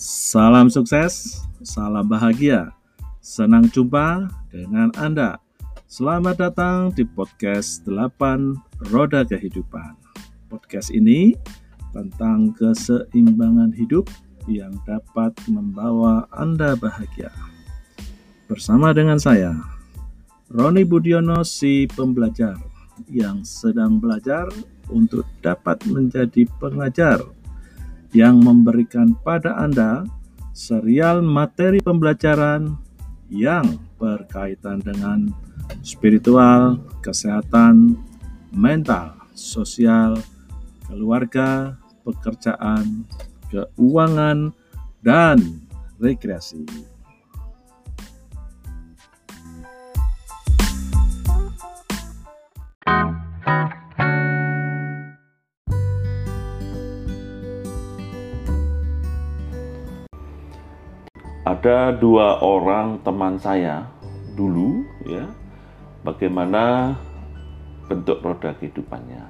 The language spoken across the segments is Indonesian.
Salam sukses, salam bahagia. Senang jumpa dengan Anda. Selamat datang di podcast 8 Roda Kehidupan. Podcast ini tentang keseimbangan hidup yang dapat membawa Anda bahagia. Bersama dengan saya, Roni Budiono si pembelajar yang sedang belajar untuk dapat menjadi pengajar yang memberikan pada Anda serial materi pembelajaran yang berkaitan dengan spiritual, kesehatan, mental, sosial, keluarga, pekerjaan, keuangan, dan rekreasi. Ada dua orang teman saya dulu ya bagaimana bentuk roda kehidupannya.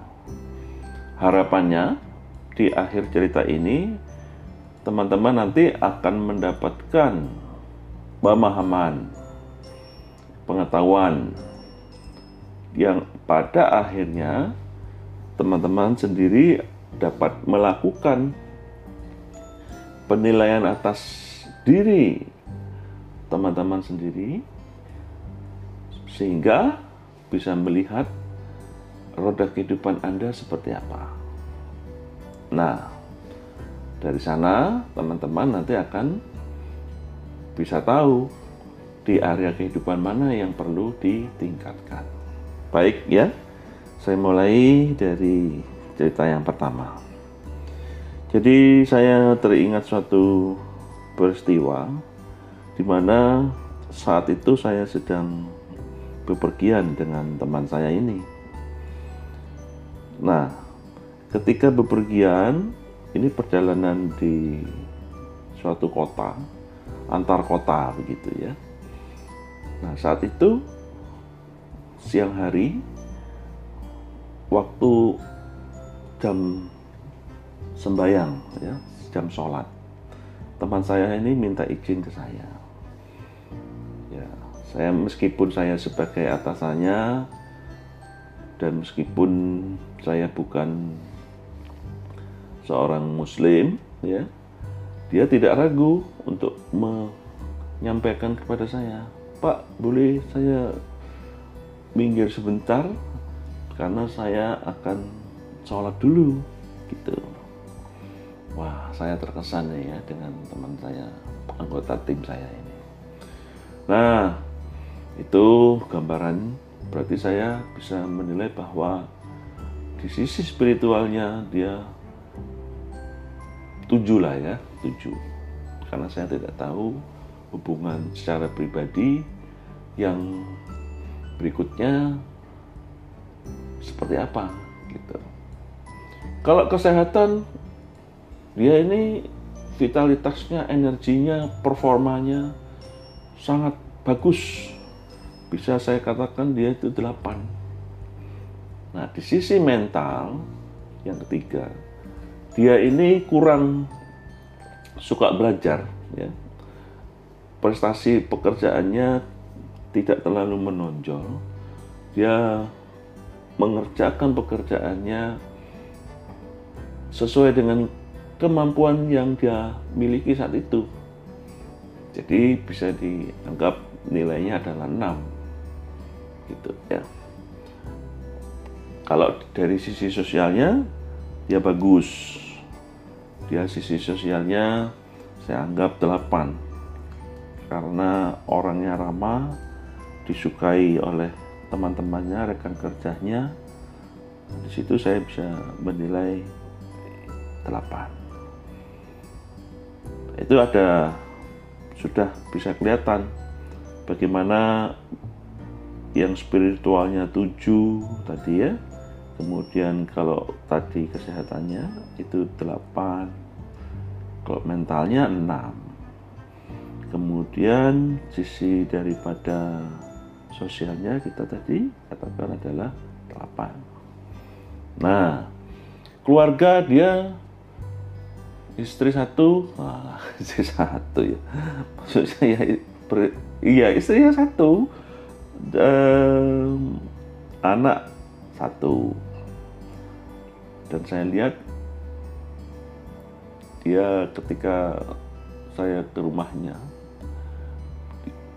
Harapannya di akhir cerita ini teman-teman nanti akan mendapatkan pemahaman pengetahuan yang pada akhirnya teman-teman sendiri dapat melakukan penilaian atas diri teman-teman sendiri sehingga bisa melihat roda kehidupan Anda seperti apa. Nah, dari sana teman-teman nanti akan bisa tahu di area kehidupan mana yang perlu ditingkatkan. Baik ya, saya mulai dari cerita yang pertama. Jadi saya teringat suatu peristiwa di mana saat itu saya sedang bepergian dengan teman saya ini. Nah, ketika bepergian, ini perjalanan di suatu kota, antar kota begitu ya. Nah, saat itu siang hari waktu jam sembayang ya, jam sholat teman saya ini minta izin ke saya. Ya, saya meskipun saya sebagai atasannya dan meskipun saya bukan seorang muslim, ya, dia tidak ragu untuk menyampaikan kepada saya, "Pak, boleh saya minggir sebentar karena saya akan sholat dulu." gitu wah saya terkesan nih ya dengan teman saya anggota tim saya ini. Nah itu gambaran berarti saya bisa menilai bahwa di sisi spiritualnya dia tujuh lah ya tujuh. Karena saya tidak tahu hubungan secara pribadi yang berikutnya seperti apa gitu. Kalau kesehatan dia ini vitalitasnya, energinya, performanya sangat bagus. Bisa saya katakan dia itu delapan. Nah, di sisi mental yang ketiga, dia ini kurang suka belajar ya. Prestasi pekerjaannya tidak terlalu menonjol. Dia mengerjakan pekerjaannya sesuai dengan kemampuan yang dia miliki saat itu. Jadi bisa dianggap nilainya adalah 6. Gitu ya. Kalau dari sisi sosialnya dia bagus. Dia sisi sosialnya saya anggap 8. Karena orangnya ramah, disukai oleh teman-temannya, rekan kerjanya. Di situ saya bisa menilai 8 itu ada sudah bisa kelihatan bagaimana yang spiritualnya tujuh tadi ya. Kemudian kalau tadi kesehatannya itu delapan kalau mentalnya enam. Kemudian sisi daripada sosialnya kita tadi katakan adalah delapan. Nah keluarga dia istri satu? Wah istri satu ya. Maksud saya ber, iya istrinya satu. Um, anak satu. Dan saya lihat dia ketika saya ke rumahnya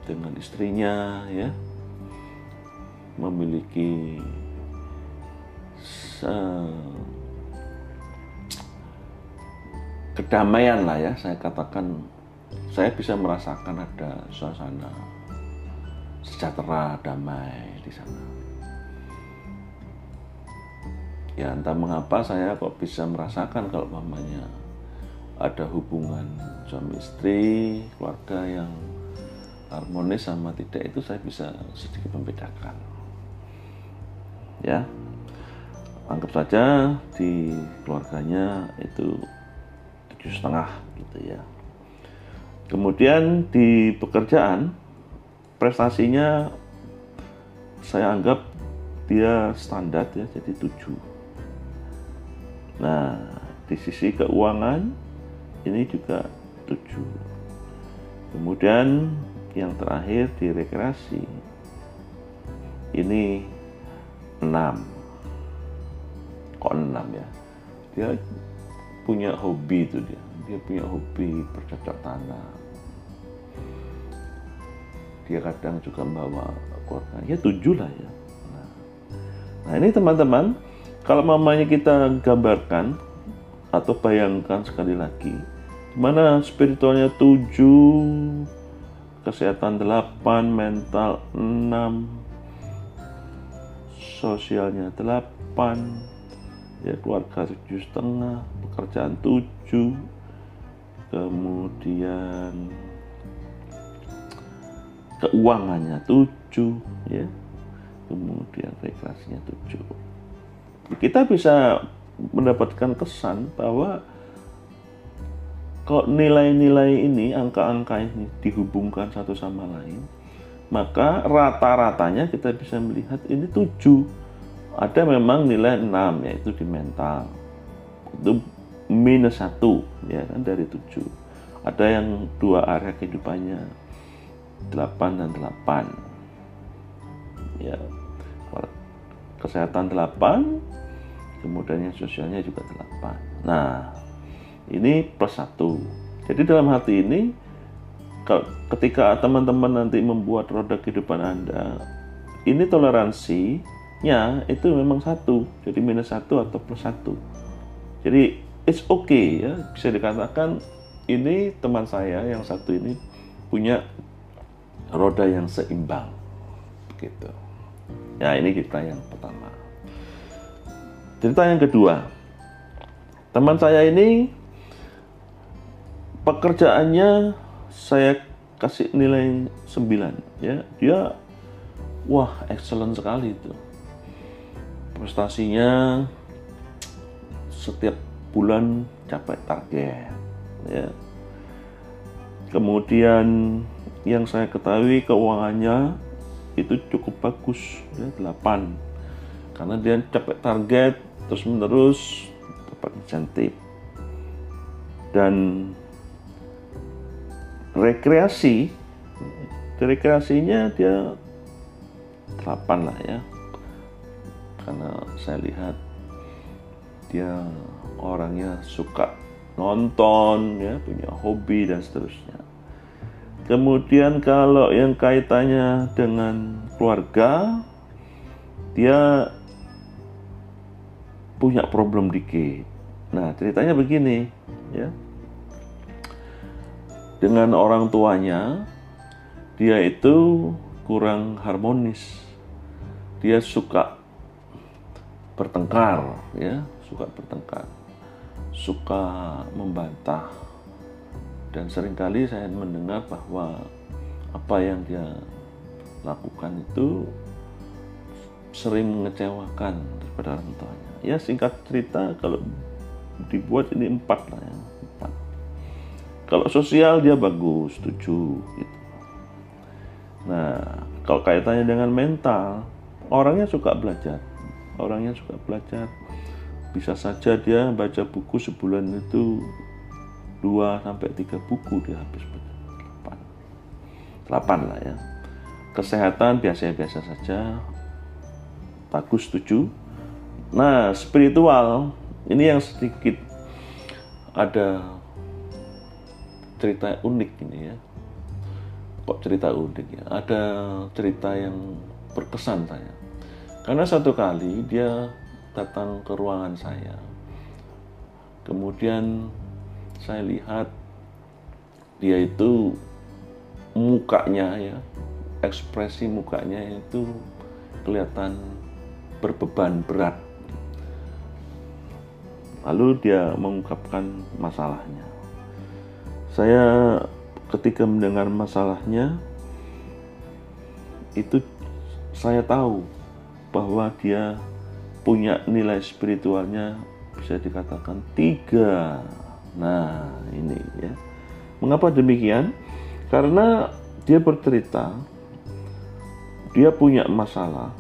dengan istrinya ya memiliki kedamaian lah ya saya katakan saya bisa merasakan ada suasana sejahtera damai di sana. Ya entah mengapa saya kok bisa merasakan kalau mamanya ada hubungan suami istri keluarga yang harmonis sama tidak itu saya bisa sedikit membedakan. Ya anggap saja di keluarganya itu tujuh setengah gitu ya. Kemudian di pekerjaan prestasinya saya anggap dia standar ya jadi tujuh. Nah di sisi keuangan ini juga tujuh. Kemudian yang terakhir di rekreasi ini enam. Kok enam ya? Dia punya hobi itu dia. Dia punya hobi bercocok tanam. Dia kadang juga membawa keluarga. Ya tujuh lah ya. Nah, nah ini teman-teman kalau mamanya kita gambarkan atau bayangkan sekali lagi mana spiritualnya tujuh kesehatan delapan mental enam sosialnya delapan ya keluarga tujuh setengah pekerjaan tujuh. Kemudian keuangannya tujuh ya. Kemudian rekreasinya tujuh. Kita bisa mendapatkan kesan bahwa kalau nilai-nilai ini angka-angka ini dihubungkan satu sama lain maka rata-ratanya kita bisa melihat ini tujuh ada memang nilai 6 yaitu di mental. Itu minus satu ya kan dari 7 ada yang dua area kehidupannya 8 dan 8 ya kesehatan 8 kemudian yang sosialnya juga 8 nah ini plus satu. Jadi dalam hati ini ketika teman-teman nanti membuat roda kehidupan Anda ini toleransi nya itu memang satu jadi minus satu atau plus satu. Jadi it's okay ya. Bisa dikatakan ini teman saya yang satu ini punya roda yang seimbang gitu. Ya ini kita yang pertama. Cerita yang kedua. Teman saya ini pekerjaannya saya kasih nilai 9 ya. Dia wah excellent sekali itu prestasinya setiap bulan capai target ya. Kemudian yang saya ketahui keuangannya itu cukup bagus ya 8 karena dia capai target terus menerus dapat insentif. Dan rekreasi rekreasinya dia 8 lah ya karena saya lihat dia orangnya suka nonton ya punya hobi dan seterusnya. Kemudian kalau yang kaitannya dengan keluarga dia punya problem dikit. Nah ceritanya begini ya. Dengan orang tuanya dia itu kurang harmonis. Dia suka bertengkar ya suka bertengkar suka membantah. Dan sering kali saya mendengar bahwa apa yang dia lakukan itu sering mengecewakan daripada orang tuanya. Ya singkat cerita kalau dibuat ini empat lah ya empat. Kalau sosial dia bagus tujuh gitu. Nah kalau kaitannya dengan mental orangnya suka belajar orangnya suka belajar. Bisa saja dia baca buku sebulan itu 2 sampai 3 buku dia habis. Baca 8 8 lah ya. Kesehatan biasa-biasa saja. Bagus setuju. Nah spiritual ini yang sedikit ada cerita unik ini ya. Kok cerita unik ya? Ada cerita yang berkesan saya karena satu kali dia datang ke ruangan saya. Kemudian saya lihat dia itu mukanya ya ekspresi mukanya itu kelihatan berbeban berat. Lalu dia mengungkapkan masalahnya. Saya ketika mendengar masalahnya itu saya tahu bahwa dia punya nilai spiritualnya bisa dikatakan tiga Nah, ini ya. Mengapa demikian? Karena dia bercerita dia punya masalah.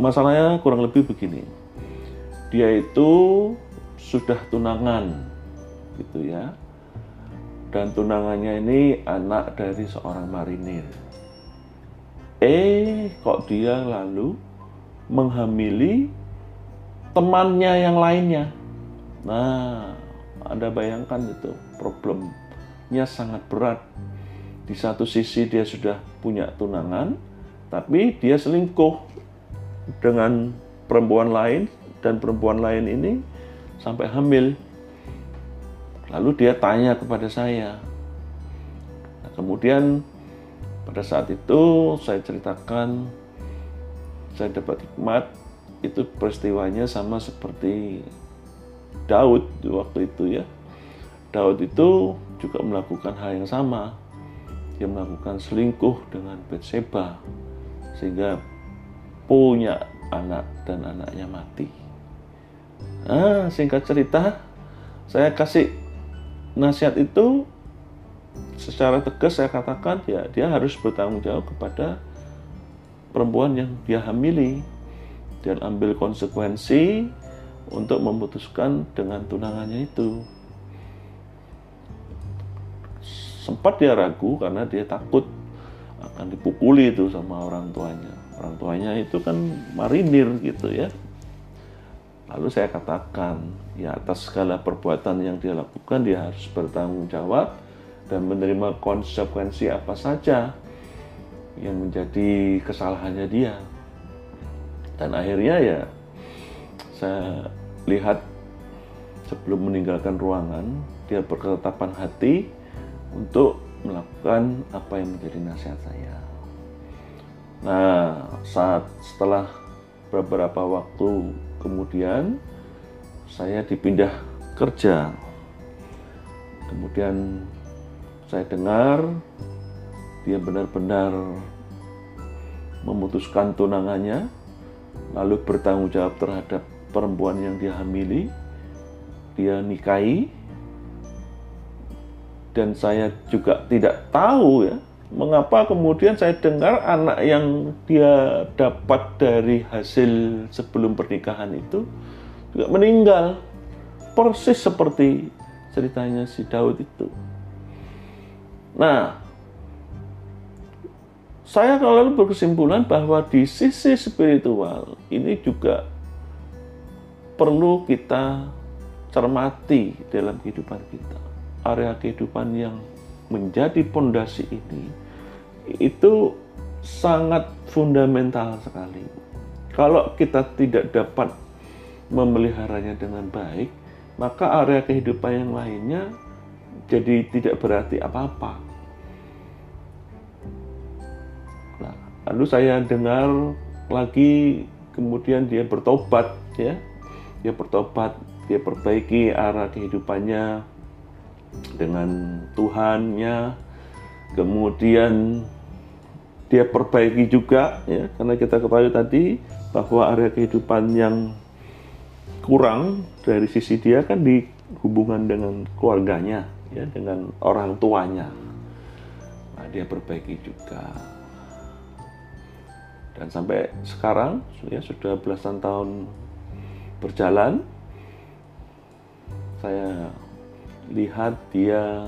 Masalahnya kurang lebih begini. Dia itu sudah tunangan gitu ya. Dan tunangannya ini anak dari seorang marinir. Eh, kok dia lalu menghamili temannya yang lainnya. Nah, anda bayangkan itu problemnya sangat berat. Di satu sisi dia sudah punya tunangan, tapi dia selingkuh dengan perempuan lain dan perempuan lain ini sampai hamil. Lalu dia tanya kepada saya. Nah, kemudian pada saat itu saya ceritakan saya dapat hikmat itu peristiwanya sama seperti Daud waktu itu ya. Daud itu juga melakukan hal yang sama. Dia melakukan selingkuh dengan Betseba sehingga punya anak dan anaknya mati. Nah, singkat cerita, saya kasih nasihat itu secara tegas saya katakan ya dia harus bertanggung jawab kepada perempuan yang dia hamili dan ambil konsekuensi untuk memutuskan dengan tunangannya itu. Sempat dia ragu karena dia takut akan dipukuli itu sama orang tuanya. Orang tuanya itu kan marinir gitu ya. Lalu saya katakan, ya atas segala perbuatan yang dia lakukan dia harus bertanggung jawab dan menerima konsekuensi apa saja yang menjadi kesalahannya dia. Dan akhirnya ya saya lihat sebelum meninggalkan ruangan, dia berketetapan hati untuk melakukan apa yang menjadi nasihat saya. Nah, saat setelah beberapa waktu kemudian saya dipindah kerja. Kemudian saya dengar dia benar-benar memutuskan tunangannya, lalu bertanggung jawab terhadap perempuan yang dia hamili, dia nikahi, dan saya juga tidak tahu ya mengapa kemudian saya dengar anak yang dia dapat dari hasil sebelum pernikahan itu juga meninggal. Persis seperti ceritanya si Daud itu. Nah, saya kalau berkesimpulan bahwa di sisi spiritual ini juga perlu kita cermati dalam kehidupan kita. Area kehidupan yang menjadi pondasi ini itu sangat fundamental sekali. Kalau kita tidak dapat memeliharanya dengan baik, maka area kehidupan yang lainnya jadi tidak berarti apa-apa. Nah, lalu saya dengar lagi kemudian dia bertobat ya. Dia bertobat, dia perbaiki arah kehidupannya dengan Tuhannya, kemudian dia perbaiki juga ya karena kita ketahui tadi bahwa area kehidupan yang kurang dari sisi dia kan di hubungan dengan keluarganya ya dengan orang tuanya nah, dia perbaiki juga dan sampai sekarang ya sudah belasan tahun berjalan saya lihat dia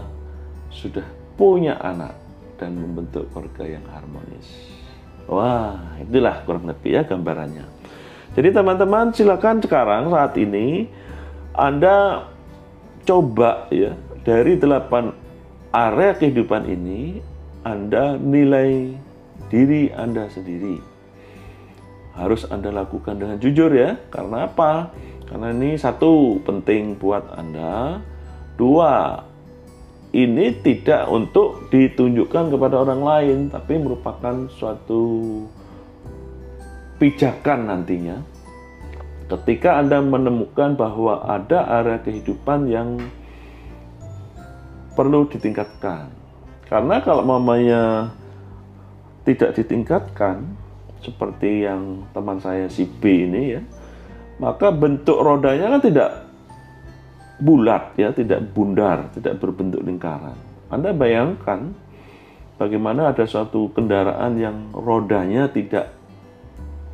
sudah punya anak dan membentuk keluarga yang harmonis. Wah, itulah kurang lebih ya gambarannya. Jadi teman-teman silakan sekarang saat ini Anda coba ya dari delapan area kehidupan ini Anda nilai diri Anda sendiri. Harus Anda lakukan dengan jujur ya. Karena apa? Karena ini satu penting buat Anda. Dua, ini tidak untuk ditunjukkan kepada orang lain, tapi merupakan suatu pijakan nantinya. Ketika Anda menemukan bahwa ada area kehidupan yang perlu ditingkatkan. Karena kalau mamanya tidak ditingkatkan, seperti yang teman saya si B ini ya, maka bentuk rodanya kan tidak bulat ya, tidak bundar, tidak berbentuk lingkaran. Anda bayangkan bagaimana ada suatu kendaraan yang rodanya tidak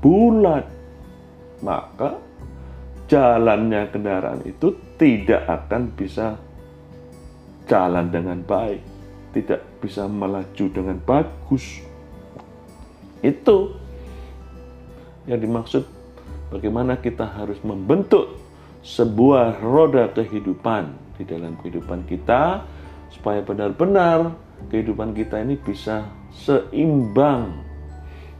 bulat, maka jalannya kendaraan itu tidak akan bisa jalan dengan baik, tidak bisa melaju dengan bagus. Itu yang dimaksud bagaimana kita harus membentuk sebuah roda kehidupan di dalam kehidupan kita supaya benar-benar kehidupan kita ini bisa seimbang.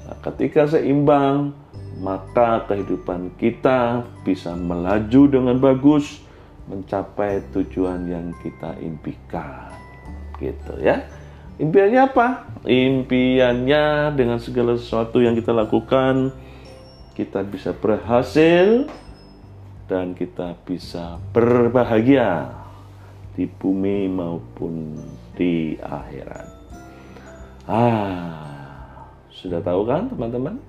Nah, ketika seimbang, maka kehidupan kita bisa melaju dengan bagus mencapai tujuan yang kita impikan. Gitu ya. Impiannya apa? Impiannya dengan segala sesuatu yang kita lakukan kita bisa berhasil dan kita bisa berbahagia di bumi maupun di akhirat. Ah, sudah tahu kan teman-teman?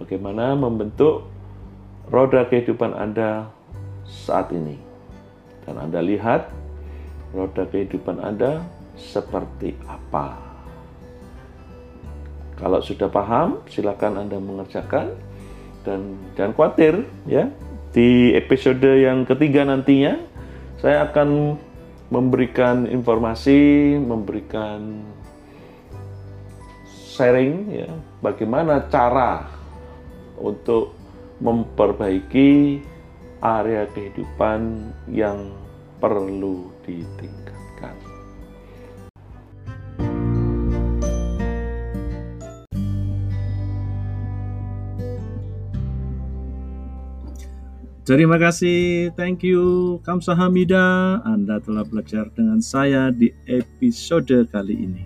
Bagaimana membentuk roda kehidupan Anda saat ini. Dan Anda lihat roda kehidupan Anda seperti apa. Kalau sudah paham, silakan Anda mengerjakan. Dan jangan khawatir ya. Di episode yang ketiga nantinya, saya akan memberikan informasi, memberikan sharing ya, bagaimana cara untuk memperbaiki area kehidupan yang perlu ditingkatkan. Terima kasih, thank you, Kamsahamida. Anda telah belajar dengan saya di episode kali ini.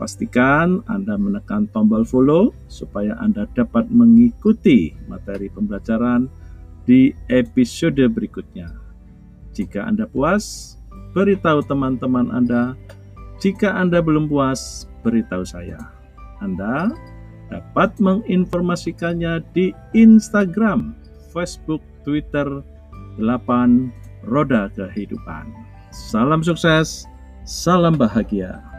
Pastikan Anda menekan tombol follow supaya Anda dapat mengikuti materi pembelajaran di episode berikutnya. Jika Anda puas, beritahu teman-teman Anda. Jika Anda belum puas, beritahu saya. Anda dapat menginformasikannya di Instagram, Facebook, Twitter 8 Roda Kehidupan. Salam sukses, salam bahagia.